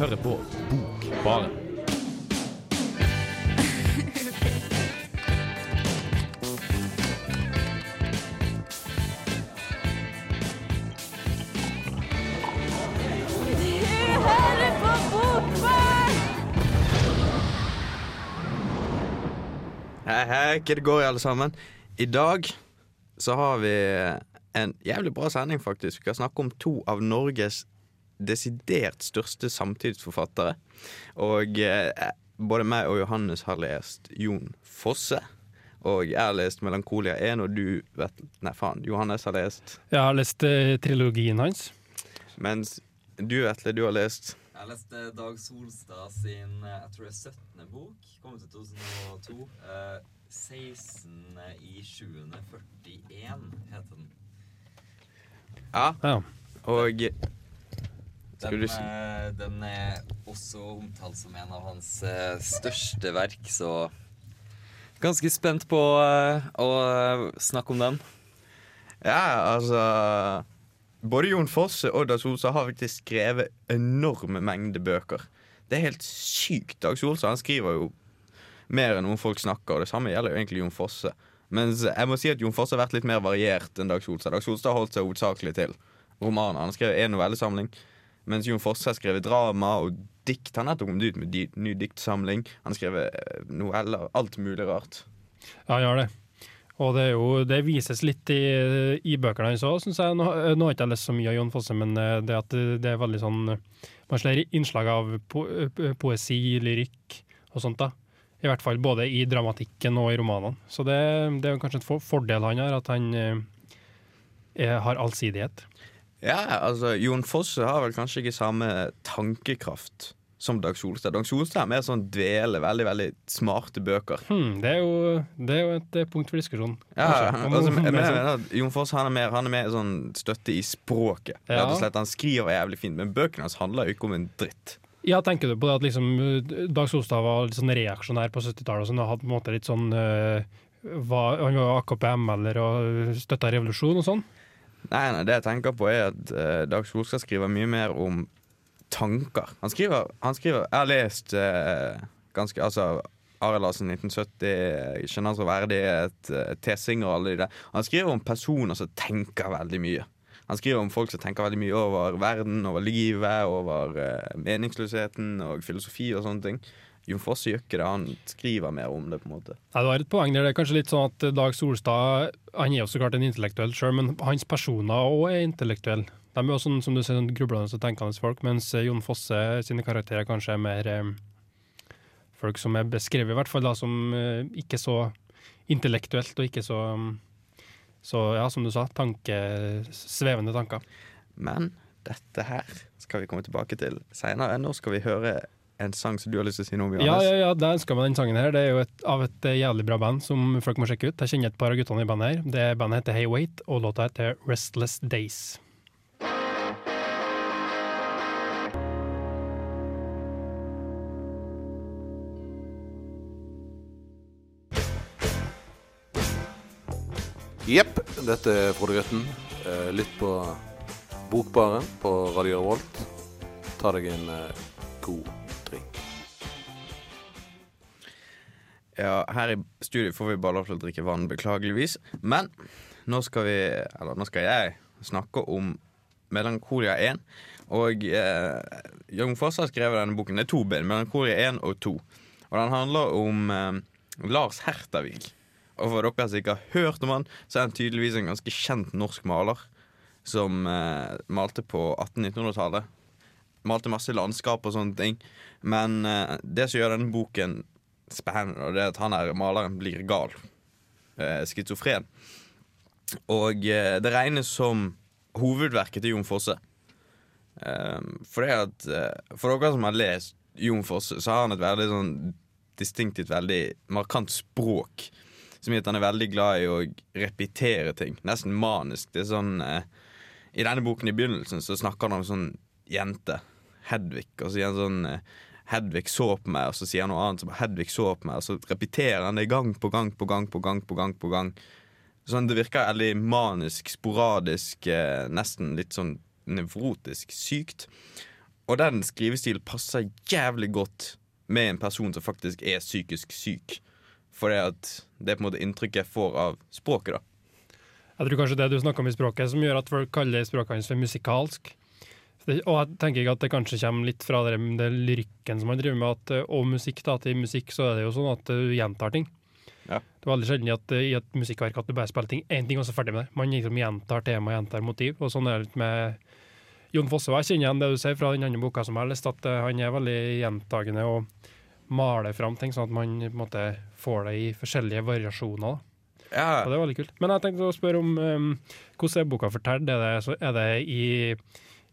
hører på Bokbaren. Hei, hei, hva det går i alle sammen? I dag så har vi en jævlig bra sending, faktisk. Vi skal snakke om to av Norges desidert største samtidsforfattere. Og eh, både meg og Johannes har lest Jon Fosse. Og jeg har lest 'Melankolia 1', og du vet Nei, faen. Johannes har lest Jeg har lest eh, trilogien hans. Mens du, Vetle, du har lest Jeg har lest Dag Solstad sin eh, jeg tror det er 17. bok. Kom ut i 2002. Eh, 16. i 7. 41 heter den. Ja, Ja. og Den, du eh, den er også omtalt som en av hans eh, største verk, så Ganske spent på eh, å snakke om den. Ja, altså Både Jon Fosse og Dag Solstad har faktisk skrevet enorme mengder bøker. Det er helt sykt. Dag Solstad han skriver jo mer enn noen folk snakker, og det samme gjelder jo egentlig Jon Fosse. Mens jeg må si at Jon Fosse har vært litt mer variert enn Dag Solstad. Dag Solstad holdt seg hovedsakelig til romaner. Han skrev en én novellesamling, mens Jon Fosse har skrevet drama og dikt. Han har nettopp kommet ut med di- ny diktsamling. Han har skrevet eh, noveller. Alt mulig rart. Ja, han gjør det. Og det, jo, det vises litt i, i bøkene hans òg, syns jeg. Nå, nå har ikke jeg lest så mye av Jon Fosse, men eh, det at det, det er veldig sånn Man ser innslag av po eh, poesi, lyrikk og sånt, da. I hvert fall både i dramatikken og i romanene. Så det, det er kanskje en fordel han har, at han eh, har allsidighet. Ja, altså Jon Fosse har vel kanskje ikke samme tankekraft som Dag Solstad. Dag Solstad er mer sånn dvele, veldig veldig smarte bøker. Hmm, det, er jo, det er jo et eh, punkt for diskusjon. Ja. Om- altså, men, men, sånn- Jon Fosse han er mer, han er mer sånn støtte i språket. Ja. Slett, Han skriver jævlig fint, men bøkene hans handler jo ikke om en dritt. Ja, tenker du på det at liksom uh, Dag Solstad var litt sånn reaksjonær på 70-tallet og sånn, og hadde på en måte litt sånn øh, var, Han var AKP-ML-er og støtta revolusjon og sånn? Nei, nei, det jeg tenker på er at uh, Dag Solskjær skriver mye mer om tanker. Han skriver, han skriver Jeg har lest uh, ganske Altså Arild Larsen 1970, Sjenans og verdighet, uh, T-Singer og alle de der. Han skriver om personer som tenker veldig mye. Han skriver om folk som tenker veldig mye over verden, over livet, over uh, meningsløsheten og filosofi og sånne ting. Jon Fosse gjør ikke det, han skriver mer om det, på en måte. Ja, Du har et poeng der. Det er kanskje litt sånn at Dag Solstad Han er jo så klart en intellektuell sjøl, men hans personer òg er intellektuelle. De er jo sånn, som du sier, sånn grublende og tenkende folk, mens eh, Jon Fosse sine karakterer kanskje er mer eh, folk som er beskrevet, i hvert fall, da, som eh, ikke så intellektuelt og ikke så Så ja, som du sa, tanke, svevende tanker. Men dette her skal vi komme tilbake til seinere. Nå skal vi høre en sang som du har lyst til å si noe om, Ja, Johannes. ja, ja, det ønsker meg den sangen her. Det er jo et, av et eh, jævlig bra band som folk må sjekke ut. Jeg kjenner et par av guttene i bandet her. Det Bandet heter Hey Wait, og låta heter Restless Days. Jepp, dette er Frode Grøtten. Eh, Lytt på Bokbaren på Radio Revolt. Ta deg en eh, god Ja, her i studio får vi bare lov til å drikke vann, beklageligvis. Men nå skal vi, eller nå skal jeg, snakke om Melankolia 1. Og eh, Jon Foss har skrevet denne boken. Det er to bind. Melankolia 1 og 2. Og den handler om eh, Lars Hertavik. Og for dere som ikke har hørt om han, så er han tydeligvis en ganske kjent norsk maler. Som eh, malte på 1800-1900-tallet. Malte masse landskap og sånne ting. Men eh, det som gjør denne boken spennende, og det er at han her maleren blir gal. Eh, Schizofren. Og eh, det regnes som hovedverket til Jon Fosse. Eh, for det at eh, For dere som har lest Jon Fosse, så har han et veldig sånn distinktivt, veldig markant språk. Som gjør at han er veldig glad i å repetere ting. Nesten manisk. Det er sånn eh, I denne boken i begynnelsen så snakker han om sånn jente. Hedvig. Og så sier han sånn eh, Hedvig så på meg, og så sier han noe annet som Hedvig så på meg, og så repeterer han det gang på gang på gang på gang på gang. på gang Sånn, Det virker veldig manisk, sporadisk, eh, nesten litt sånn nevrotisk sykt. Og den skrivestilen passer jævlig godt med en person som faktisk er psykisk syk. For det, det er på en måte inntrykket jeg får av språket, da. Jeg tror kanskje det du snakker om i språket, som gjør at folk kaller språket hans for musikalsk. Og jeg tenker ikke at det kanskje kommer litt fra det, det lyrikken som han driver med, at, eh, og musikk. da, at I musikk så er det jo sånn at du gjentar ting. Ja. Det er veldig sjelden at, eh, i et musikkverk at du bare spiller ting én ting, og så ferdig med det. Man liksom gjentar tema, gjentar motiv. Og sånn er det litt med Jon Fosse. Og jeg kjenner igjen det du sier fra den andre boka som jeg har lest, at eh, han er veldig gjentagende og maler fram ting, sånn at man på en måte får det i forskjellige variasjoner. Ja, Og det er veldig kult. Men jeg tenkte å spørre om um, hvordan er boka fortalt? Er det, så er det i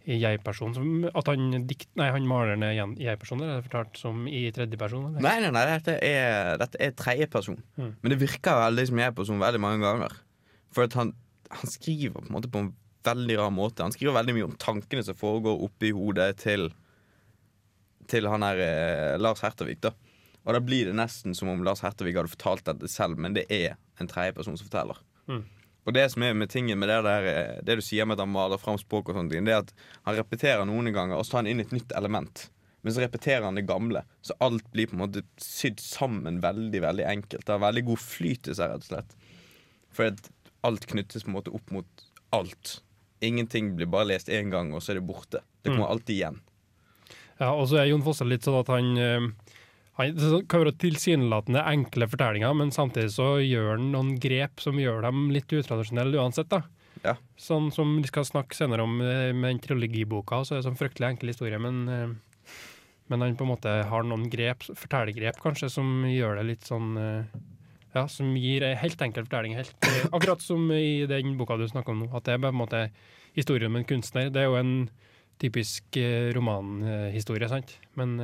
jeg-person som At han dikt... Nei, han maler ned jeg-person, er det fortalt som i tredjeperson? Nei, nei, nei, dette er, dette er tredjeperson. Mm. Men det virker veldig som jeg-person veldig mange ganger. For han, han skriver på en måte på en veldig rar måte. Han skriver veldig mye om tankene som foregår oppi hodet til Til han her eh, Lars Hertervik da. Og da blir det nesten som om Lars Hertervik hadde fortalt dette selv, men det er en tredjeperson som forteller. Mm. Og det som er med tingen med det der eh, Det du sier med at han maler fram språk og sånne ting, det er at han repeterer noen ganger, og så tar han inn et nytt element. Men så repeterer han det gamle, så alt blir på en måte sydd sammen veldig veldig enkelt. Det har veldig god flyt i seg, rett og slett. For alt knyttes på en måte opp mot alt. Ingenting blir bare lest én gang, og så er det borte. Det kommer alltid igjen. Ja, og så er Jon Fosse litt sånn at han, um, han Det kan være tilsynelatende enkle fortellinger, men samtidig så gjør han noen grep som gjør dem litt utradisjonelle uansett. da. Ja. Sånn som vi skal snakke senere om eh, med den trilogiboka, så er det sånn fryktelig enkel historie, men, eh, men han på en måte har noen grep, fortellergrep kanskje, som gjør det litt sånn eh, Ja, som gir ei helt enkel fortelling. Helt, akkurat som i den boka du snakker om nå, at det er på en måte historien om en kunstner. Det er jo en typisk romanhistorie, sant? Men,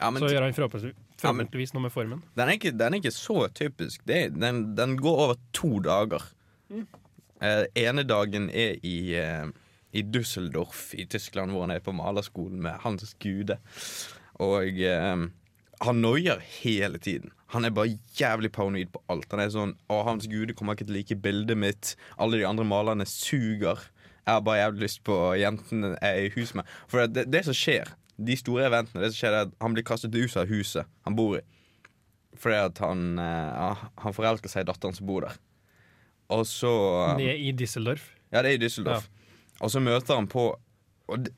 Ja, men så gjør han forhåpentligvis, noe med formen. Den er ikke, den er ikke så typisk. Det, er- den, den går over to dager. Eh, ene dagen er i, eh, i Düsseldorf i Tyskland, hvor han er på malerskolen med Hans Gude. Og eh, han noier hele tiden. Han er bare jævlig paranoid på alt. Han er sånn Å, Hans Gude kommer ikke til å like bildet mitt. Alle de andre malerne suger. Jeg har bare jævlig lyst på jentene jeg er i hus med. For det, det som skjer, de store eventene, det som skjer er at han blir kastet ut av huset han bor i. Fordi at han, eh, ja, han forelsker seg i datteren som bor der. Og så Det er i Düsseldorf. Ja, det er i Düsseldorf. Og så møter han på det,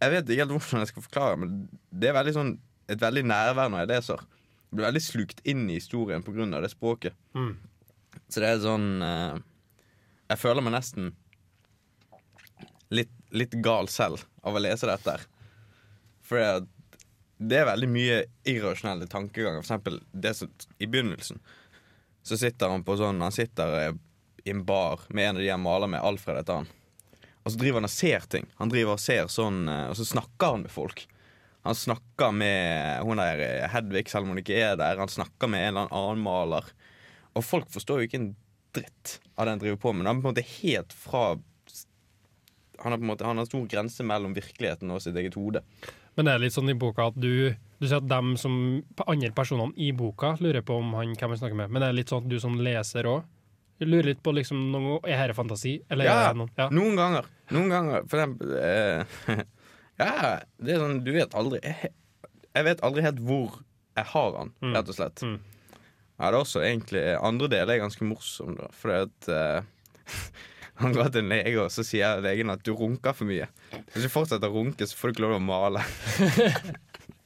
Jeg vet ikke helt hvordan jeg skal forklare, men det er veldig sånn, et veldig nærvær når jeg leser. Jeg blir veldig slukt inn i historien pga. det språket. Mm. Så det er sånn eh, Jeg føler meg nesten litt, litt gal selv av å lese dette her. For det, er veldig mye irrasjonelle tankeganger. For eksempel det som, i begynnelsen så sitter han på sånn Han sitter i en bar med en av de han maler med, Alfred heter han. Og så driver han og ser ting. Han driver Og ser sånn eh, Og så snakker han med folk. Han snakker med hun der eh, Hedvig, selv om hun ikke er der. Han snakker med en eller annen maler. Og folk forstår jo ikke en dritt av det han driver på med. Han er på en måte helt fra Han har på en måte Han har stor grense mellom virkeligheten og sitt eget hode. Men det er litt sånn i boka at du Du sier at dem som andre personene i boka lurer på om han hvem han snakker med, men det er litt sånn at du som leser òg lurer litt på liksom noe, Er dette fantasi? Eller Ja, er det noe? Ja. Noen ganger. Noen ganger. For eksempel eh, Ja, det er sånn Du vet aldri Jeg, jeg vet aldri helt hvor jeg har han, Mm. rett og slett. Mm. Ja, det er også egentlig Andre deler er ganske morsom, da. Fordi at eh, Han går til en lege, og så sier legen at du runker for mye. Hvis du fortsetter å runke, så får du ikke lov til å male.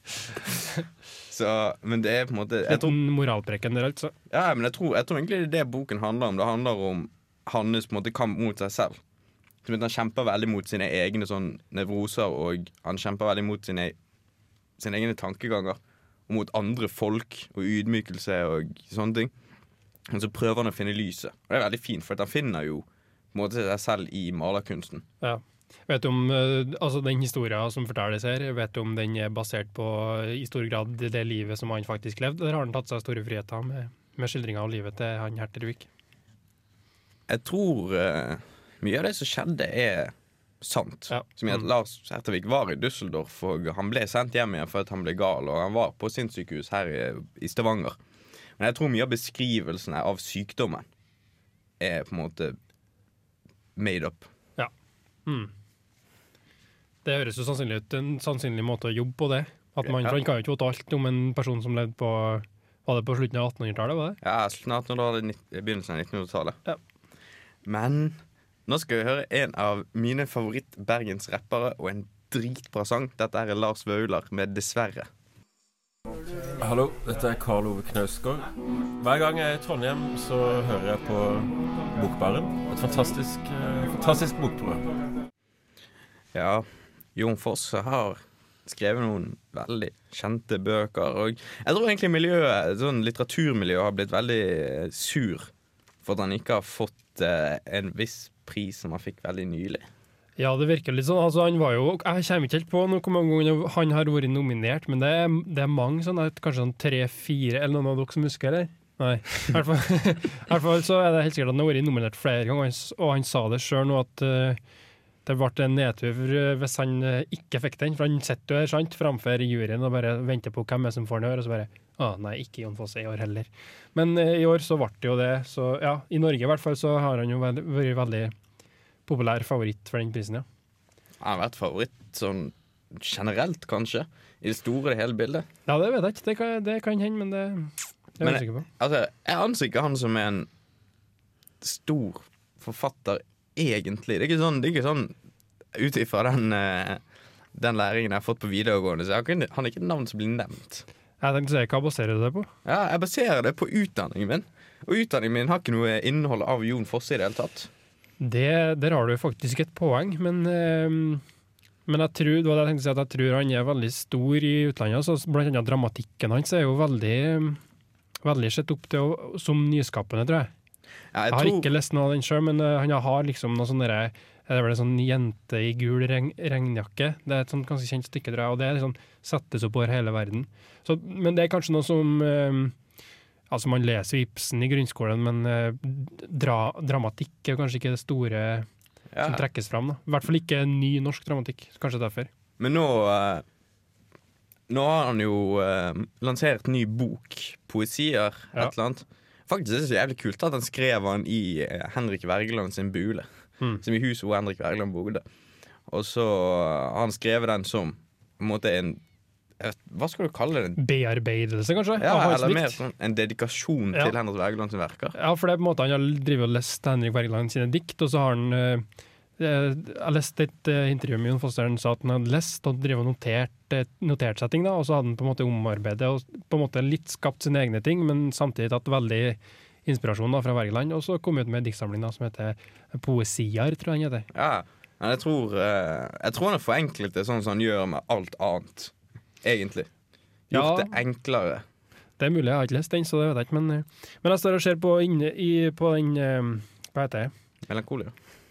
så, men det er på en måte jeg tror, moralpreken der, altså. ja, men jeg tror, jeg tror egentlig det er det boken handler om. Det handler om hans på en måte, kamp mot seg selv. Han kjemper veldig mot sine egne sånn, nevroser, og han kjemper veldig mot sine, sine egne tankeganger. Og mot andre folk og ydmykelse og sånne ting. Men så prøver han å finne lyset. Og det er veldig fint, for han finner jo måte seg selv i malerkunsten. Ja. Vet du om eh, altså den historien som fortelles her, vet du om den er basert på i stor grad det livet som han faktisk levde, eller har han tatt seg store friheter med, med skildringa av livet til han Hertervik? Jeg tror uh, mye av det som skjedde, er sant. Ja. Som i at Mm. Lars Hertervik var i Düsseldorf, og han ble sendt hjem igjen for at han ble gal, og han var på sinnssykehus her i, i Stavanger. Men jeg tror mye av beskrivelsene av sykdommen er på en måte made up. Mm. Det høres jo sannsynlig ut en sannsynlig måte å jobbe på det. At man, Ja. for kan jo ikke vite alt om en person som levde på Var det på slutten av 1800-tallet? var det? Ja, slutten av 1800-tallet, begynnelsen av 1900-tallet. Ja. Men nå skal vi høre en av mine favoritt-bergensrappere og en dritbra sang. Dette er Lars Vaular med 'Dessverre'. Hallo, dette er Karl Ove Knausgård. Hver gang jeg er i Trondheim, så hører jeg på Bokbaren. Et fantastisk, eh, fantastisk bokprogram. Ja, Jon Foss har skrevet noen veldig kjente bøker. Og jeg tror egentlig miljøet, sånn litteraturmiljøet har blitt veldig eh, sur for at han ikke har fått eh, en viss pris som han fikk veldig nylig. Ja, det virker litt sånn. Altså, han var jo, jeg kommer ikke helt på hvor mange ganger han har vært nominert, men det er, det er mange sånn, kanskje sånn tre-fire, eller noen av dere som husker, eller? Nei. I hvert fall, så er det helt sikkert at han har vært nominert flere ganger, og han sa det sjøl nå at uh, det ble en nedtur eh, hvis han eh, ikke fikk den, for han sitter jo her sant, framfor juryen og bare venter på hvem som får den i år, og så bare Å, nei, ikke Jon Fosse i år heller. Men uh, i år så ble det jo det, så ja, i Norge i hvert fall så har han jo vært veldig populær favoritt for den prisen, ja. Han har vært favoritt sånn generelt, kanskje. I det store hele bildet. Ja, det vet jeg ikke. Det kan, det kan hende, men det, er Men jeg. Altså, jeg anser ikke han som en stor forfatter, egentlig. Det er ikke sånn, det er ikke sånn ut ifra den, eh, den læringen jeg har fått på videregående, så jeg han er ikke et navn som blir nevnt. Jeg tenkte å si, Hva baserer du det på? Ja, jeg baserer det på utdanningen min. Og utdanningen min har ikke noe innhold av Jon Fosse i det hele tatt. Det, der har du faktisk et poeng, men, øh, men jeg tror, det det jeg si, jeg tror han er veldig stor i utlandet. Så blant annet dramatikken hans er jo veldig, veldig sett opp til å, som nyskapende, tror jeg. Ja, Jeg jeg har tror, ikke lest noe av den sjøl, men uh, han har liksom noe sånn derre er vel en sånn jente i gul regn, regnjakke. Det er et sånt ganske kjent stykke, tror jeg, og det liksom, settes opp over hele verden. Så, men det er kanskje noe som eh, Altså, man leser Ibsen i grunnskolen, men eh, dra, dramatikk er kanskje ikke det store ja. som trekkes fram. Da. I hvert fall ikke ny norsk dramatikk. Kanskje derfor. Men nå eh, Nå har han jo eh, lansert ny bok, poesier, Ja. et eller annet. Faktisk er det så jævlig kult at han skrev han i eh, Henrik Wergeland sin bule. Mm. Som i huset hvor Henrik Wergeland bodde. Og så har han skrevet den som på en måte en vet- Hva skal du kalle det? Bearbeidelse, kanskje? Ja, eller mer sånn en dedikasjon Ja. til Henrik Wergeland sine verker. Ja, for det er på en måte han har drevet og lest Henrik Wergeland sine dikt, og så har han eh, Jeg leste et eh, intervju med Jon Foster, han sa at han hadde lest og drevet notert, eh, notert seg ting, da, og så hadde han på en måte omarbeidet og på en måte litt skapt sine egne ting, men samtidig tatt veldig inspirasjon da, fra Wergeland, og så kom ut med en diktsamling da, som heter Poesier, tror jeg han heter. Ja, men jeg tror, eh, jeg tror han har forenklet det sånn som han gjør med alt annet, egentlig. Gjort Ja. det enklere. Det er mulig, jeg har ikke lest den, så det vet jeg ikke, men, eh, men jeg står og ser på, inne, i, på den eh, Hva heter det? Melankoli.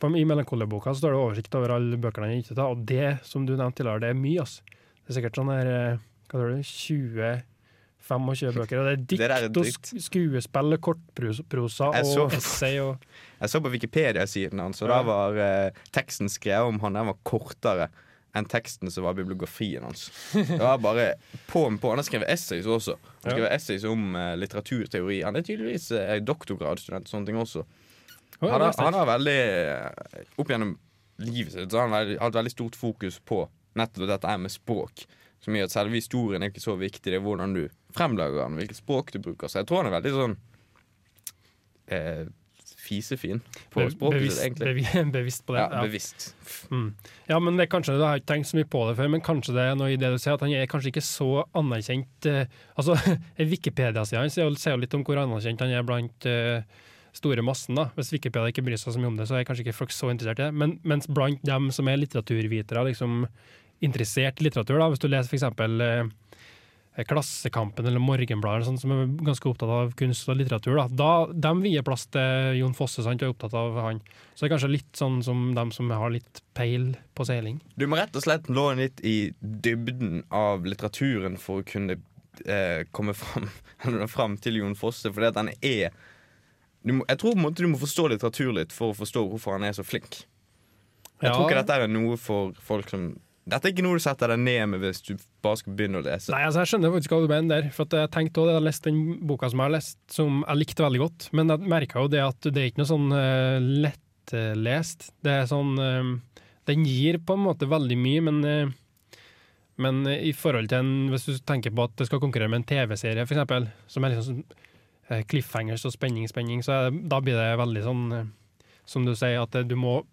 På, I Melankoleboka så står det oversikt over alle bøkene han ikke tar, og det som du nevnte tidligere, det er mye. Ass. Det er sikkert sånn her eh, Hva tror du? 20-25 bøker. Og det er Det er dikt og skuespill og kortprosa og essay og Jeg så på Wikipedia-siden hans, og Ja. da var eh, teksten skrevet om han den var kortere enn teksten som var bibliografien hans. Det var bare på med på. Han har skrevet essays også. Han har skrevet essays om eh, litteraturteori. Han er tydeligvis eh, doktorgradsstudent og sånne ting også. Han har, er han har veldig eh, Opp gjennom livet sitt så har han hatt veldig stort fokus på nettopp dette her med språk. Som gjør at selve historien er ikke så viktig. Det er hvordan du fremlager den, hvilket språk du bruker. Så jeg tror han er veldig sånn eh, fisefin på Be- språket bevisst, sitt, egentlig. bevi- bevisst på det. Ja, bevisst. Mm. Ja, men det er kanskje, jeg har ikke tenkt så mye på det før, men kanskje det er noe i det du sier, at han er kanskje ikke så anerkjent eh, Altså, Wikipedia-sida hans sier jo litt om hvor anerkjent han er blant eh, store massen. da. Hvis Wikipedia ikke bryr seg så mye om det, så er kanskje ikke folk så interessert i det. Men mens blant dem som er litteraturvitere, liksom interessert i litteratur, da, hvis du leser f.eks. Eh, Klassekampen eller Morgenbladet, sånn, som er ganske opptatt av kunst og litteratur, da, da de vier plass til Jon Fosse, sant, og er opptatt av han. Så det er kanskje litt sånn som dem som har litt peil på seiling. Du må rett og slett nå litt i dybden av litteraturen for å kunne eh, komme fram, fram til Jon Fosse, fordi at han er må, Jeg tror på en måte du må forstå litteratur litt for å forstå hvorfor han er så flink. Jeg tror ikke dette er noe for folk som Dette er ikke noe du setter deg ned med hvis du bare skal begynne å lese. Nei, altså jeg skjønner faktisk hva du mener der. For at jeg tenkte også jeg har lest den boka som jeg har lest, som jeg likte veldig godt. Men jeg merka jo det at det er ikke noe sånn uh, lettlest. det er sånn uh, den gir på en måte veldig mye, men, uh, men i forhold til en Hvis du tenker på at det skal konkurrere med en TV-serie, f.eks., som er liksom sånn cliffhangers og spenning, spenning, så det- da blir det veldig sånn eh, Som du sier, at eh, du må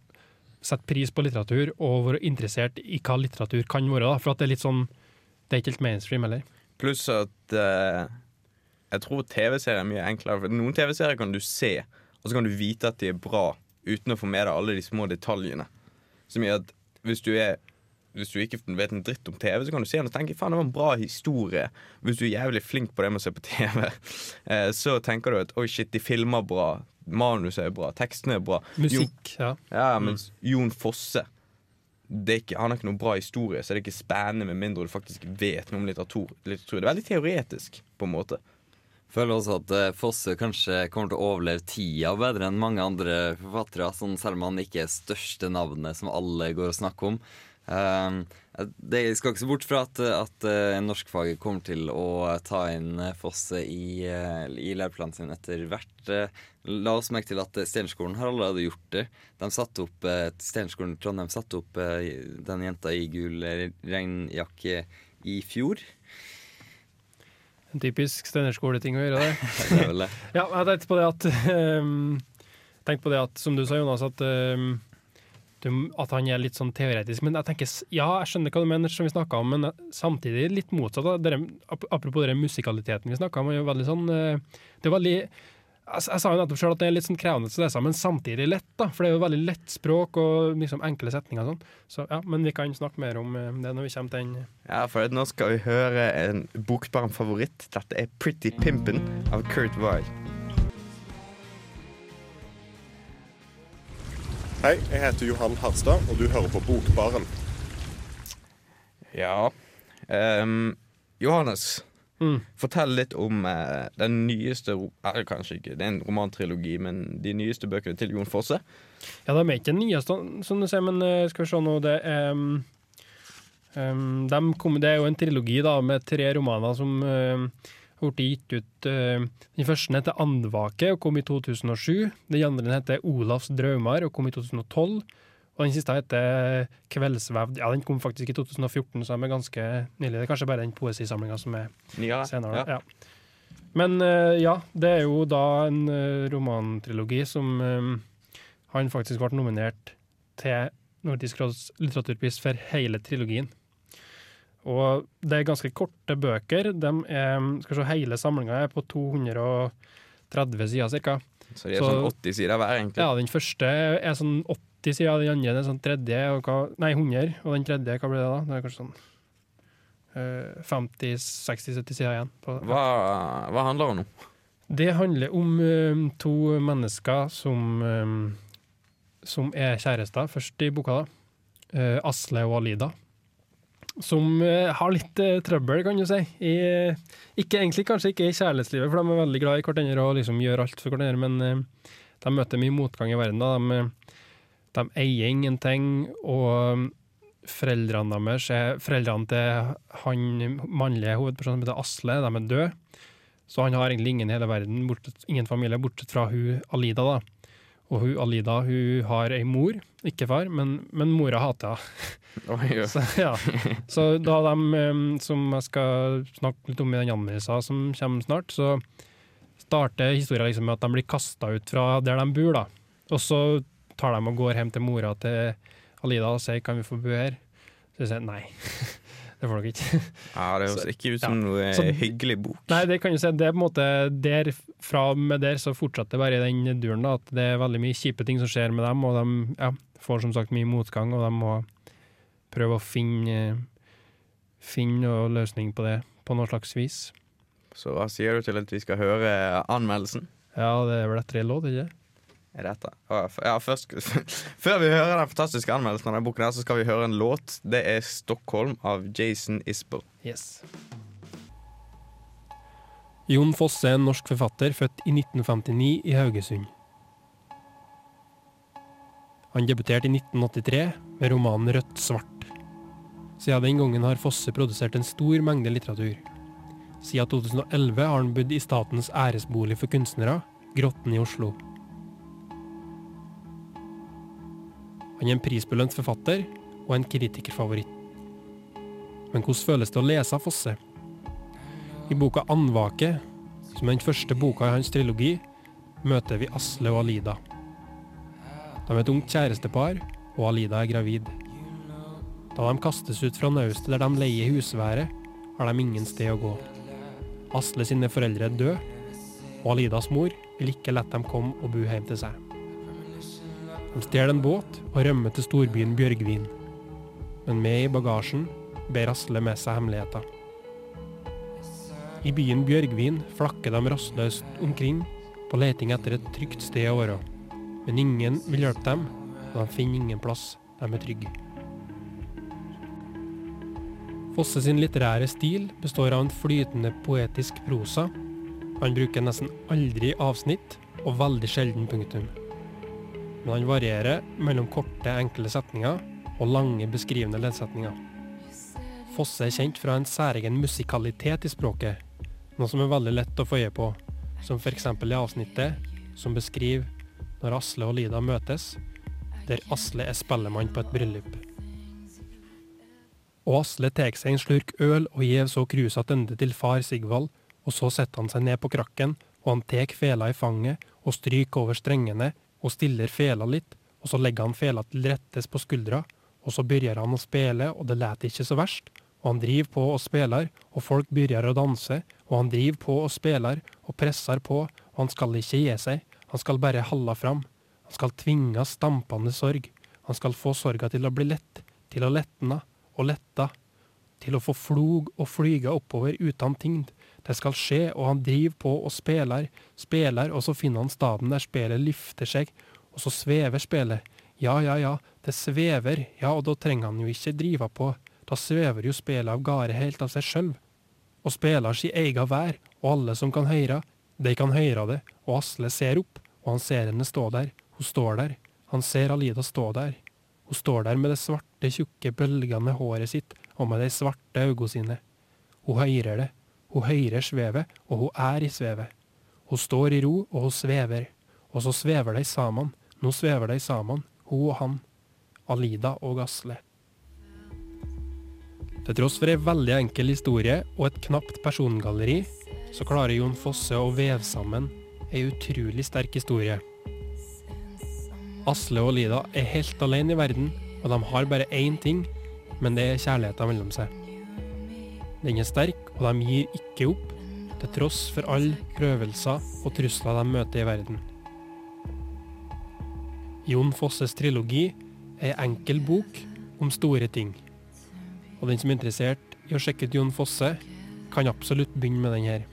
sette pris på litteratur og være interessert i hva litteratur kan være. Da, for at det er litt sånn Det er ikke helt mainstream heller. Pluss at uh, jeg tror TV-serier er mye enklere. For noen TV-serier kan du se, og så kan du vite at de er bra uten å få med deg alle de små detaljene. Som gjør at hvis du er hvis du ikke vet en dritt om TV, så kan du se den og tenke faen, det var en bra historie. Hvis du er jævlig flink på det med å se på TV, eh, så tenker du at oi, shit, de filmer bra. Manuset er bra, tekstene er bra. Musikk, ja. Ja, mens Jon Fosse det er ikke, Han har ikke noen bra historie, så det er ikke spennende med mindre du faktisk vet noe om litteratur. litteratur. Det er veldig teoretisk, på en måte. Føler også at eh, Fosse kanskje kommer til å overleve tida bedre enn mange andre forfattere, sånn selv om han ikke er største navnet som alle går og snakker om. Um, det skal ikke se bort fra at, at uh, norskfaget kommer til å ta inn eh, Fosse i, uh, i læreplanen sin etter hvert. Uh, la oss merke til at Steinerskolen har allerede gjort det. De satte opp Steinerskolen Trondheim satte opp den jenta i gul regnjakke i fjor. En typisk Steinerskole-ting å gjøre, det. Det det. Ja, jeg tenkte på det at um, på det at, som du sa, Jonas, at, um, at han er litt sånn teoretisk. Men jeg tenker, ja, jeg skjønner hva du mener, som vi snakka om, men samtidig litt motsatt. Da. Dere, apropos den musikaliteten vi snakka om, er jo veldig sånn uh, Det er veldig jeg, jeg sa jo nettopp selv at det er litt sånn krevende å lese, men samtidig lett. da, For det er jo veldig lett språk og liksom enkle setninger og sånn. Så ja, Men vi kan snakke mer om eh, det når vi kommer til den. Ja, for nå skal vi høre en bokbar favoritt. Dette er Pretty Pimpin' av Kurt Weil. Hei, jeg heter Johan Harstad, og du hører på Bokbaren. Ja um, Johannes, Mm. fortell litt om uh, den nyeste Eller kanskje ikke, det er en romantrilogi, men de nyeste bøkene til Jon Fosse. Ja, de er ikke den nyeste, som du sier, men uh, skal vi se nå Det er um, um, de kom, Det er jo en trilogi da, med tre romaner som um, blitt gitt ut. Uh, den første heter 'Andvake' og kom i 2007. Den andre heter 'Olavs drømmer' og kom i 2012. Og den siste heter 'Kveldsvevd'. Ja, Den kom faktisk i 2014, så de er ganske nylig. Det er kanskje bare den poesisamlinga som er ja, senere. Ja. Ja. Men eh, ja, det er jo da en eh, romantrilogi som eh, han faktisk ble nominert til Nordisk råds litteraturpris for hele trilogien. Og det er ganske korte bøker. De er, skal se, hele samlinga er på 230 sider ca. Så de er Så- sånn 80 sider hver, egentlig. Ja, den første er sånn 80 sider, den andre er sånn tredje, og hva, nei 100, og den tredje, hva blir det da? Det er kanskje sånn eh, 50-60-70 sider igjen. På, Hva, hva handler det om? Det handler om eh, to mennesker som, um, som er kjærester, først i boka, da. Uh, Asle og Alida. Som eh, har litt eh, trøbbel, kan du si. I, ikke, egentlig kanskje ikke i kjærlighetslivet, for de er veldig glad i hverandre og liksom gjør alt for hverandre, men eh, de møter mye motgang i verden. De, de eier ingenting, og foreldrene deres er Foreldrene til han mannlige hovedpersonen som heter Asle, de er døde. Så han har egentlig ingen i hele verden, bortsett, ingen familie, bortsett fra hun Alida. da. Og hun Alida hun har ei mor, ikke far, men, men mora hater henne. Så, ja. så da de, som jeg skal snakke litt om i den anmeldelsen som kommer snart, så starter historien liksom med at de blir kasta ut fra der de bor. da. Og så tar de og går hjem til mora til Alida og sier 'kan vi få bo her'? Så sier nei. det får dere ikke. Ja, det høres ikke ut Ja. som noe Så- hyggelig bok. Nei, det kan du si. Det er på en måte der, fra med der så fortsetter det bare i den duren. da, At det er veldig mye kjipe ting som skjer med dem, og de ja, får som sagt mye motgang, og de må prøve å finne, finne noe løsning på det på noe slags vis. Så hva sier du til at vi skal høre anmeldelsen? Ja, det er vel etter låt, ikke Er? Ja, ja, først, før vi hører den fantastiske anmeldelsen av denne boken, her, så skal vi høre en låt. Det er 'Stockholm' av Jason Isbell. Yes. Jon Fosse er en norsk forfatter født i 1959 i Haugesund. Han debuterte i 1983 med romanen Rødt svart. Siden den gangen har Fosse produsert en stor mengde litteratur. Siden 2011 har han bodd i statens æresbolig for kunstnere, Grotten i Oslo. Han er en prisbelønt forfatter og en kritikerfavoritt. Men hvordan føles det å lese Fosse? I boka 'Andvake', som er den første boka i hans trilogi, møter vi Asle og Alida. De er et ungt kjærestepar, og Alida er gravid. Da de kastes ut fra naustet der de leier husværet, har de ingen sted å gå. Asle sine foreldre er døde, og Alidas mor vil ikke la dem komme og bo hjem til seg. De stjeler en båt og rømmer til storbyen Bjørgvin. Men med i bagasjen ber Asle med seg hemmeligheter. I byen Bjørgvin flakker de rastløst omkring på leting etter et trygt sted å være. Men ingen vil hjelpe dem, og de finner ingen plass de er trygge. Fosse sin litterære stil består av en flytende poetisk prosa. Han bruker nesten aldri avsnitt, og veldig sjelden punktum. Men han varierer mellom korte, enkle setninger og lange, beskrivende leddsetninger. Fosse er kjent fra en særegen musikalitet i språket, noe som er veldig lett å få øye på, som f.eks. i avsnittet som beskriver når Asle og Lida møtes, der Asle er spellemann på et bryllup. Og Asle tar seg en slurk øl og gjev så krusa attende til far Sigvald, og så setter han seg ned på krakken, og han tek fela i fanget og stryker over strengene og stiller fela litt, og så legger han fela til rettes på skuldra, og så begynner han å spille, og det let ikke så verst, og han driver på og spiller, og folk begynner å danse, og han driver på og spiller, og presser på, og han skal ikke gi seg, han skal bare halla fram, han skal tvinga stampende sorg, han skal få sorga til å bli lett, til å letna og letta, til å få flog og flyga oppover uten tyngd, det skal skje, og han driver på og speler. Speler, og så finner han staden der spelet lyfter seg, og så svever spelet. Ja, ja, ja, det svever, ja, og da trenger han jo ikke drive på, da svever jo spelet av gårde helt av seg sjøl. Og spelar si ega vær, og alle som kan høyra, de kan høyra det, og Asle ser opp, og han ser henne stå der, hun står der, han ser Alida stå der. Hun står der med det svarte, tjukke, bølgende håret sitt, og med de svarte øynene sine. Hun høyrer det, hun høyrer svevet, og hun er i svevet. Hun står i ro, og hun svever. Og så svever de sammen. Nå svever de sammen, hun og han. Alida og Asle. Til tross for ei veldig enkel historie og et knapt persongalleri, så klarer Jon Fosse å veve sammen ei utrolig sterk historie. Asle og Lida er helt alene i verden, og de har bare én ting, men det er kjærligheten mellom seg. Den er sterk, og de gir ikke opp, til tross for alle prøvelser og trusler de møter i verden. Jon Fosses trilogi er en enkel bok om store ting. Og den som er interessert i å sjekke ut Jon Fosse, kan absolutt begynne med den her.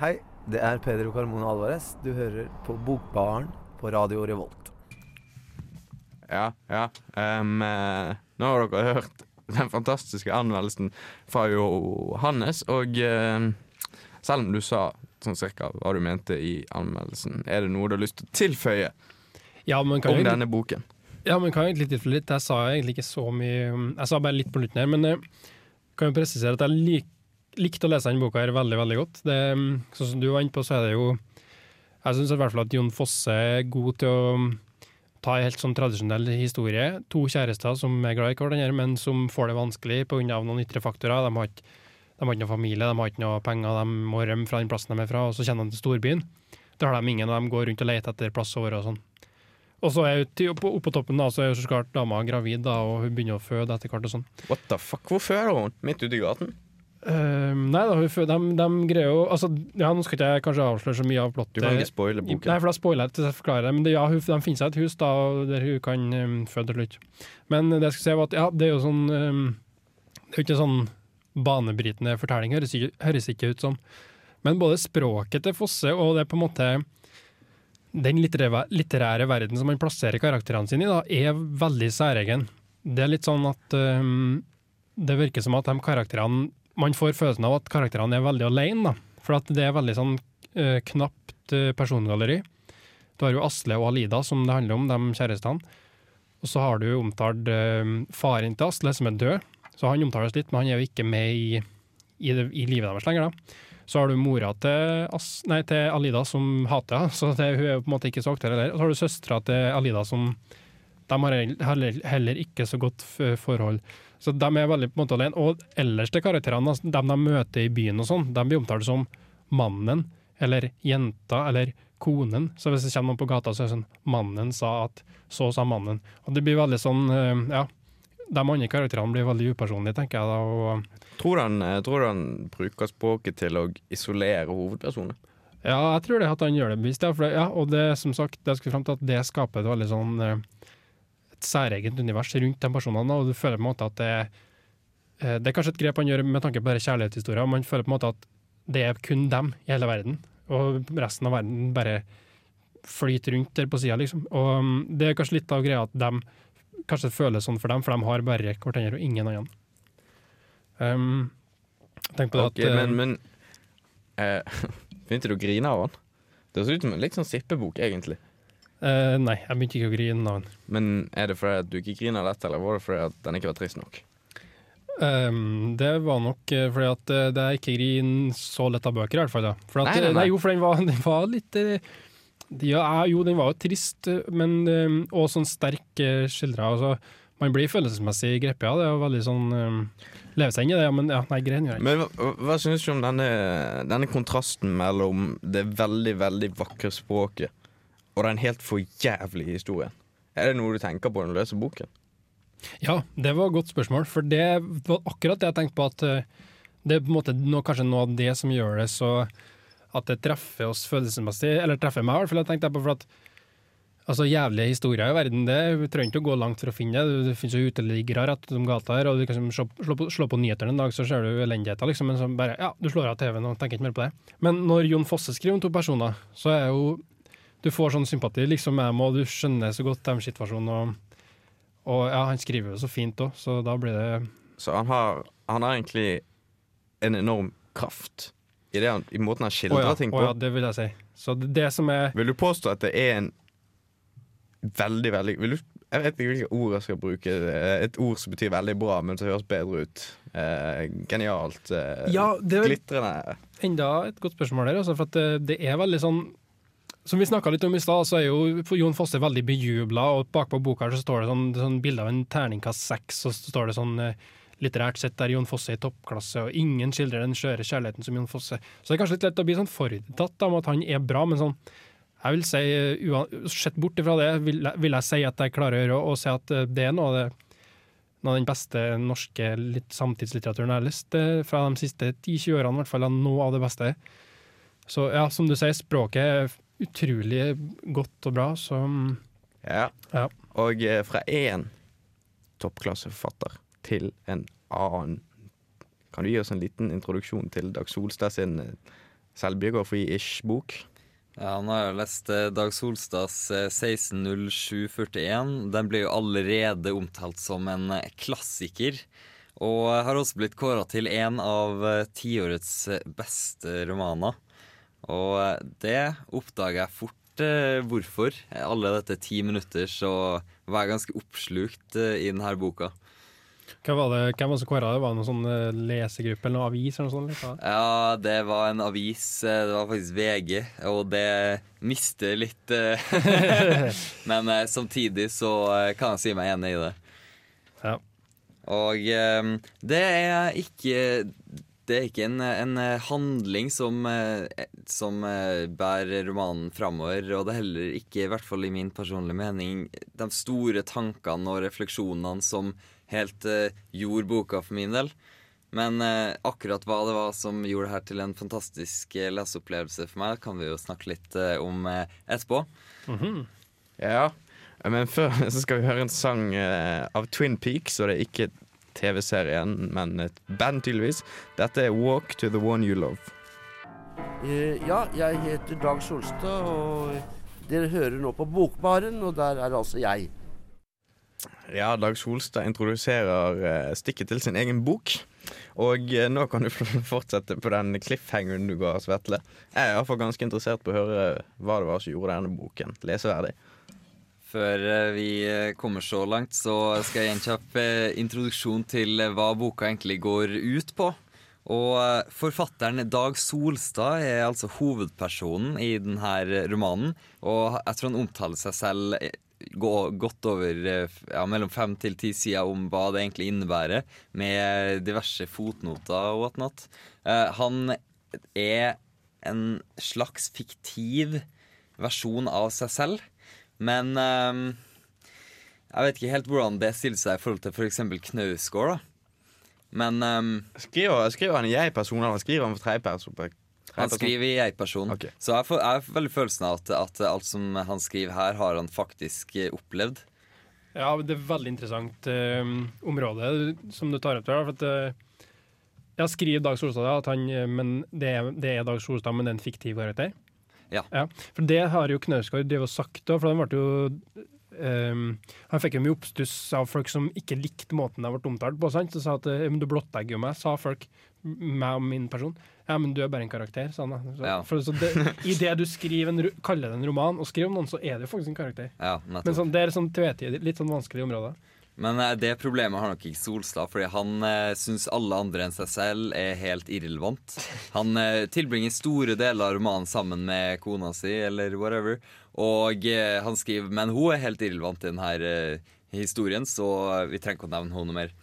Hei, det er Pedro Carmona Alvarez. Du hører på Bokbaren på Radio Revolt. Ja, ja. Um, eh, nå har dere hørt den fantastiske anmeldelsen fra Johannes, og eh, selv om du sa sånn cirka hva du mente i anmeldelsen, er det noe du har lyst til å tilføye Ja, men kan om jeg, denne boken? ja, men kan jeg egentlig tilføye litt? Jeg sa egentlig ikke så mye Jeg sa bare litt på slutten her, men jeg kan jo presisere at jeg lik, likte å lese denne boka her veldig, veldig godt. Det, sånn som du var inne på, så er det jo Jeg syns i hvert fall at Jon Fosse er god til å ta en helt sånn tradisjonell historie. To kjærester som er glad i hverandre, men som får det vanskelig pga. noen ytre faktorer. De har, ikke, de har ikke noe familie, de har ikke noe penger, de må rømme fra den plassen de er fra, og så kjenner de til storbyen. Det har de ingen, og de går rundt og leter etter plass være og sånn. Og så er jo oppe oppå toppen da, så er jo så klart dama gravid, da, og hun begynner å føde etter hvert og sånn. What the fuck, Hvorfor er hun? Midt ute i gaten? Ehm, nei da, de, de greier jo altså, ja, Nå skal ikke jeg kanskje avsløre så mye av plottet. Du kan ikke spoile Nei, for da spoiler jeg til jeg forklarer det. Men det, ja, hun, de finner seg et hus da, der hun kan um, føde til slutt. Men det jeg skulle si var at ja, det er jo sånn um, Det er jo ikke sånn banebrytende fortelling, høres ikke, høres ikke ut som. Men både språket til Fosse og det på en måte den litterære, litterære verden som han plasserer karakterene sine i, da, er veldig særegen. Det er litt sånn at um, det virker som at de karakterene Man får følelsen av at karakterene er veldig alene, da. For at det er veldig sånn eh, knapt eh, persongalleri. Du har jo Asle og Alida, som det handler om, de kjærestene. Og så har du omtalt eh, faren til Asle, som er død. Så han omtales litt, men han er jo ikke med i, i, det, i livet deres lenger. da. Så har du mora til, As nei, til Alida som hater henne, så det, hun er jo på en måte ikke så aktuell heller. Og så har du søstera til Alida som de har heller, ikke så godt forhold. Så de er veldig på en måte alene. Og ellers til karakterene, de dem de møter i byen og sånn, de blir omtalt som mannen, eller jenta, eller konen. Så hvis det kommer noen på gata, så er det sånn Mannen sa at Så sa mannen. Og det blir veldig sånn, eh, ja. De andre karakterene blir veldig upersonlige, tenker jeg da. Og Tror du han, eh, tror han bruker språket til å isolere hovedpersonen? ja, jeg tror det at han gjør det bevisst, ja. Ja og det som sagt, det skal frem til at det skaper et veldig sånn eh, særegent univers rundt de personene, og du føler på en måte at det eh, Det er kanskje et grep han gjør med tanke på kjærlighetshistorier. Man føler på en måte at det er kun dem i hele verden, og resten av verden bare flyter rundt der på sida, liksom. Og um, det er kanskje litt av greia at de kanskje føles sånn for dem, for de har bare hverandre og ingen annen. Um, tenk på det okay, at eh, men, men uh, Begynte du å grine av han? Det ser ut som en litt sånn sippebok, egentlig. Eh, Nei, jeg begynte ikke å grine av den. Men er det fordi at du ikke griner dette, eller var det fordi at den ikke var trist nok? Um, det var nok eh, fordi at eh, det er ikke grin så lett av bøker, i hvert fall. Da. For at, Nei, nei, nei. nei. jo, for den var, den var litt ja, Jo, den var jo trist, men eh, og sånn sterk uh, skildra. Altså, man blir følelsesmessig grepet av det, og veldig sånn um, Leve seg inn i det, ja, men ja, nei, grein gjør jeg ikke. Men hva, hva synes du om denne, denne kontrasten mellom det veldig, veldig vakre språket og den helt for jævlig historien? Er det noe du tenker på når du leser boken? Ja, det var et godt spørsmål, for det var akkurat det jeg tenkte på, at eh, det er på en måte noe, kanskje noe av det som gjør det så at det treffer oss følelsesmessig, eller treffer meg i hvert fall, jeg tenkte på, for at altså jævlige historier i verden, det Vi trenger ikke å gå langt for å finne det. Det finnes jo uteliggere rett om gata her, og du kan liksom slå, slå, på, slå på nyhetene en dag, så ser du elendigheter, liksom, men så bare, ja, du slår av TV-en og tenker ikke mer på det. Men når Jon Fosse skriver om to personer, så er jo du får sånn sympati liksom med dem, og du skjønner så godt deres situasjon, og, og ja, han skriver jo så fint òg, så da blir det Så han har, han har egentlig en enorm kraft i, det han, i måten han Å skildrer ja, ting å på. ja, det vil jeg si. Så det, det som er Vil du påstå at det er en veldig, veldig vil du, Jeg vet ikke hvilke ord jeg skal bruke. Et ord som betyr veldig bra, men som høres bedre ut. Eh, genialt. Eh, Ja, det Glitrende. enda et godt spørsmål der, altså, for at det, det er veldig sånn Som vi snakka litt om i stad, så er jo Jon Fosse veldig bejubla, og bakpå boka så står det sånn, sånn bilde av en terningkast seks, og så står det sånn eh, litterært sett der Jon Fosse i toppklasse, og ingen skildrer den skjøre kjærligheten som Jon Fosse. Så det er kanskje litt lett å bli sånn forutatt om at han er bra, men sånn jeg vil si, eh, Sett bort ifra det, vil, jeg- vil jeg si at jeg klarer å å si at eh, det er noe av det noe av den beste norske litt, samtidslitteraturen jeg har lest fra de siste 10-20 årene. I hvert fall noe av det beste. Så ja, som du sier, språket utrolig godt og bra, så mm, Ja. Ja. Og eh, fra én toppklasseforfatter til en annen Kan du gi oss en liten introduksjon til Dag Solstad sin eh, selvbiografi-ish bok? Ja, nå har jeg lest eh, Dag Solstads eh, 160741. Den ble jo allerede omtalt som en klassiker. Og har også blitt kåra til en av tiårets beste romaner. Og eh, det oppdaga jeg fort eh, hvorfor. Alle dette ti minutter så var jeg ganske oppslukt eh, i denne boka. hva var det, hvem var det som kåra det? Var det noen sånn lesegruppe eller noen avis? eller noe sånt? Ja, det var en avis. Det var faktisk VG, og det mister litt Men samtidig så kan jeg si meg enig i det. Ja. Og det er ikke det er ikke en, en handling som, eh, som eh, bærer romanen framover, og det er heller ikke, i hvert fall i min personlige mening, de store tankene og refleksjonene som helt uh, gjorde boka for min del. Men uh, akkurat hva det var som gjorde det her til en fantastisk eh, leseopplevelse for meg, kan vi jo snakke litt eh, om eh, etterpå. Ja. Men før så skal vi høre en sang eh, av Twin Peaks, og det er ikke TV-serien, men et band, tydeligvis. Dette er Walk to the One You Love. Eh, ja, jeg heter Dag Solstad, og dere hører nå på Bokbaren, og der er altså jeg. Ja, Dag Solstad introduserer eh, stikket til sin egen bok. Og eh, nå kan du fortsette på den cliffhangeren du ga oss, Vetle. Jeg er iallfall ganske interessert på å høre hva det var som gjorde denne boken leseverdig. Før eh, vi eh, kommer så langt, så skal jeg gi en kjapp eh, introduksjon til hva boka egentlig går ut på. Og forfatteren Dag Solstad er altså hovedpersonen i denne romanen. Og jeg tror han omtaler seg selv godt over ja, mellom fem til ti sider om hva det egentlig innebærer, med diverse fotnoter og whatnot. Han er en slags fiktiv versjon av seg selv, men um, jeg vet ikke helt hvordan det stiller seg i forhold til f.eks. Knausgård. da. Men um, Skriver, skriver han i jeg-person, eller skriver han for tredjeperson? han skriver i jeg-person. Okay. Så jeg får, jeg får veldig følelsen av at, at alt som han skriver her, har han faktisk eh, opplevd. Ja, det er et veldig interessant eh, område som du tar opp der. For at, eh, jeg skriver Dag Solstad at han, eh, men det er, det er Dag Solstad, men det er en fiktiv karakter? Ja. For det har jo Knausgård drevet og sagt, da, for han ble jo Um, Han fikk jo mye oppstuss av folk som ikke likte måten jeg ble omtalt på. sant? Så sa at men du blottlegger jo meg, sa folk. Meg og min person. Ja, men du er bare en karakter, sa han. Så, Ja. for, så det, I det du skriver en, kaller det en roman, og skriver om noen, så er det jo faktisk en karakter. Ja, Men sånn, det er sånn tvetydig, litt sånn vanskelig område. Men eh, det problemet har nok ikke Solstad, fordi han eh, syns alle andre enn seg selv er helt irrelevant. Han eh, tilbringer store deler av romanen sammen med kona si, eller whatever, og eh, han skriver Men hun er helt irrelevant i denne eh, historien, så vi trenger ikke å nevne henne mer.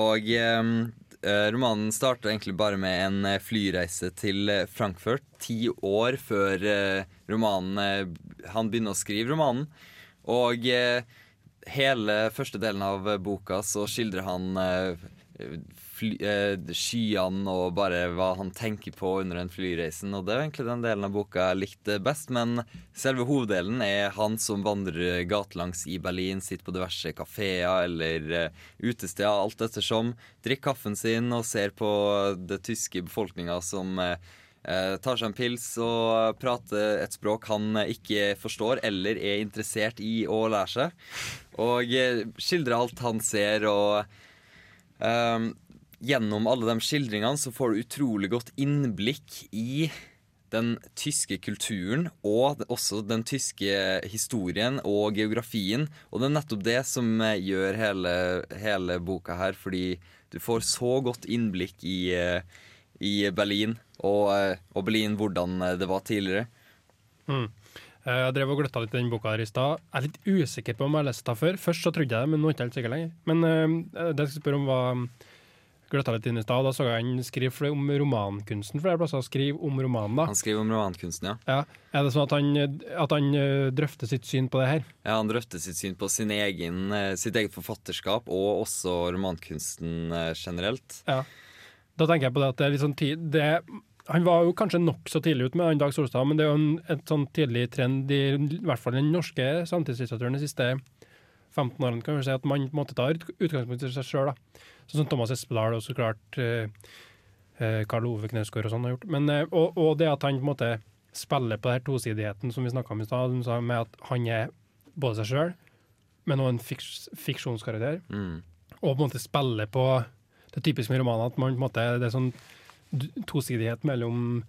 Og eh, eh, romanen starter egentlig bare med en flyreise til Frankfurt, ti år før romanen Han begynner å skrive romanen. Og eh, hele første delen av boka så skildrer han eh, fly, eh, skyene og bare hva han tenker på under den flyreisen. Og det er egentlig den delen av boka jeg likte best. Men selve hoveddelen er han som vandrer gatelangs i Berlin, sitter på diverse kafeer eller eh, utesteder, alt ettersom. Drikker kaffen sin og ser på det tyske befolkninga som tar seg en pils og prater et språk han eh, ikke forstår eller er interessert i å lære seg. Og eh, skildrer alt han ser, og eh, gjennom alle de skildringene så får du utrolig godt innblikk i den tyske kulturen og også den tyske historien og geografien. Og det er nettopp det som eh, gjør hele, hele boka her, fordi du får så godt innblikk i, eh, i Berlin og, eh, og Berlin hvordan eh, det var tidligere. Mm. Eh, Jeg drev og gløtta litt i den boka her i stad. Jeg er litt usikker på om jeg har lest den før. Først så trodde jeg det, men nå er jeg ikke helt sikker lenger. Men uh, det jeg skal spørre om var gløtta litt inn i stad. Da så jeg han skrive for- om romankunsten flere plasser. Skrive om romanen, da. Han skriver om romankunsten, ja. Ja. Er det sånn at han, at han drøfter sitt syn på det her? Ja, Han drøfter sitt syn på sin egen, sitt eget forfatterskap og også romankunsten generelt. Ja. Da tenker jeg på det at det er litt sånn tid det, Han var jo kanskje nokså tidlig ute med han Dag Solstad, men det er jo en et sånn tidlig trend i, i hvert fall den norske samtidslitteraturen de siste 15 årene, kan vi si, at man tar ut- utgangspunkt i seg sjøl. Sånn som Thomas Espedal og så klart eh, eh, Karl Ove Knausgård og sånn har gjort. Men, eh, og, og det at han på en måte spiller på den tosidigheten som vi snakka om i stad, med at han er både seg sjøl, men også en fiks, fiksjonskarakter Mm. og på en måte spiller på det er typisk med romaner, at man på en måte, det er sånn tosidighet mellom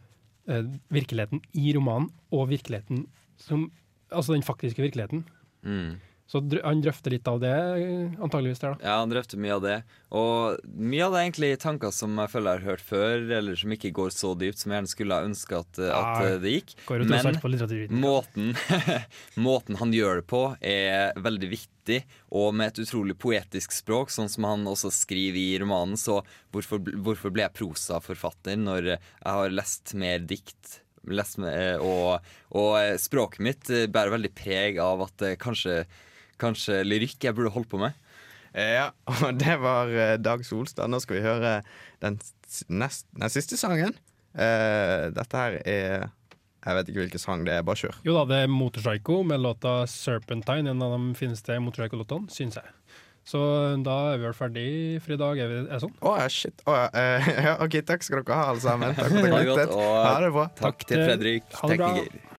eh, virkeligheten i romanen og virkeligheten som Altså den faktiske virkeligheten. Mm. Så han drøfter litt av det, eh, antageligvis der, da. Ja, han drøfter mye av det. Og mye av det er egentlig tanker som jeg føler jeg har hørt før, eller som ikke går så dypt som jeg gjerne skulle ha ønska at, at Ja, eh, det gikk. Men måten, måten han gjør det på, er veldig viktig, og med et utrolig poetisk språk, sånn som han også skriver i romanen. Så hvorfor, hvorfor ble jeg prosaforfatter når jeg har lest mer dikt? Lest med, og, og språket mitt bærer veldig preg av at eh, kanskje, kanskje lyrikk jeg burde holdt på med. Ja, og det var eh, Dag Solstad. Nå skal vi høre den, nest, den siste sangen. Uh, dette her er Jeg vet ikke hvilken sang det er. Bare kjør. Jo da, det er Motorpsycho med låta 'Serpentine', en av de fineste Motorpsycho-låtene, syns jeg. Så da er vi vel ferdig for i dag, er, vi, er det sånn? Å ja, shit. Oh, ja, eh, ja, OK, takk skal dere ha, alle sammen. Takk for at dere har lyttet. Ha det bra. Takk til til- Fredrik, ha det bra. tekniker.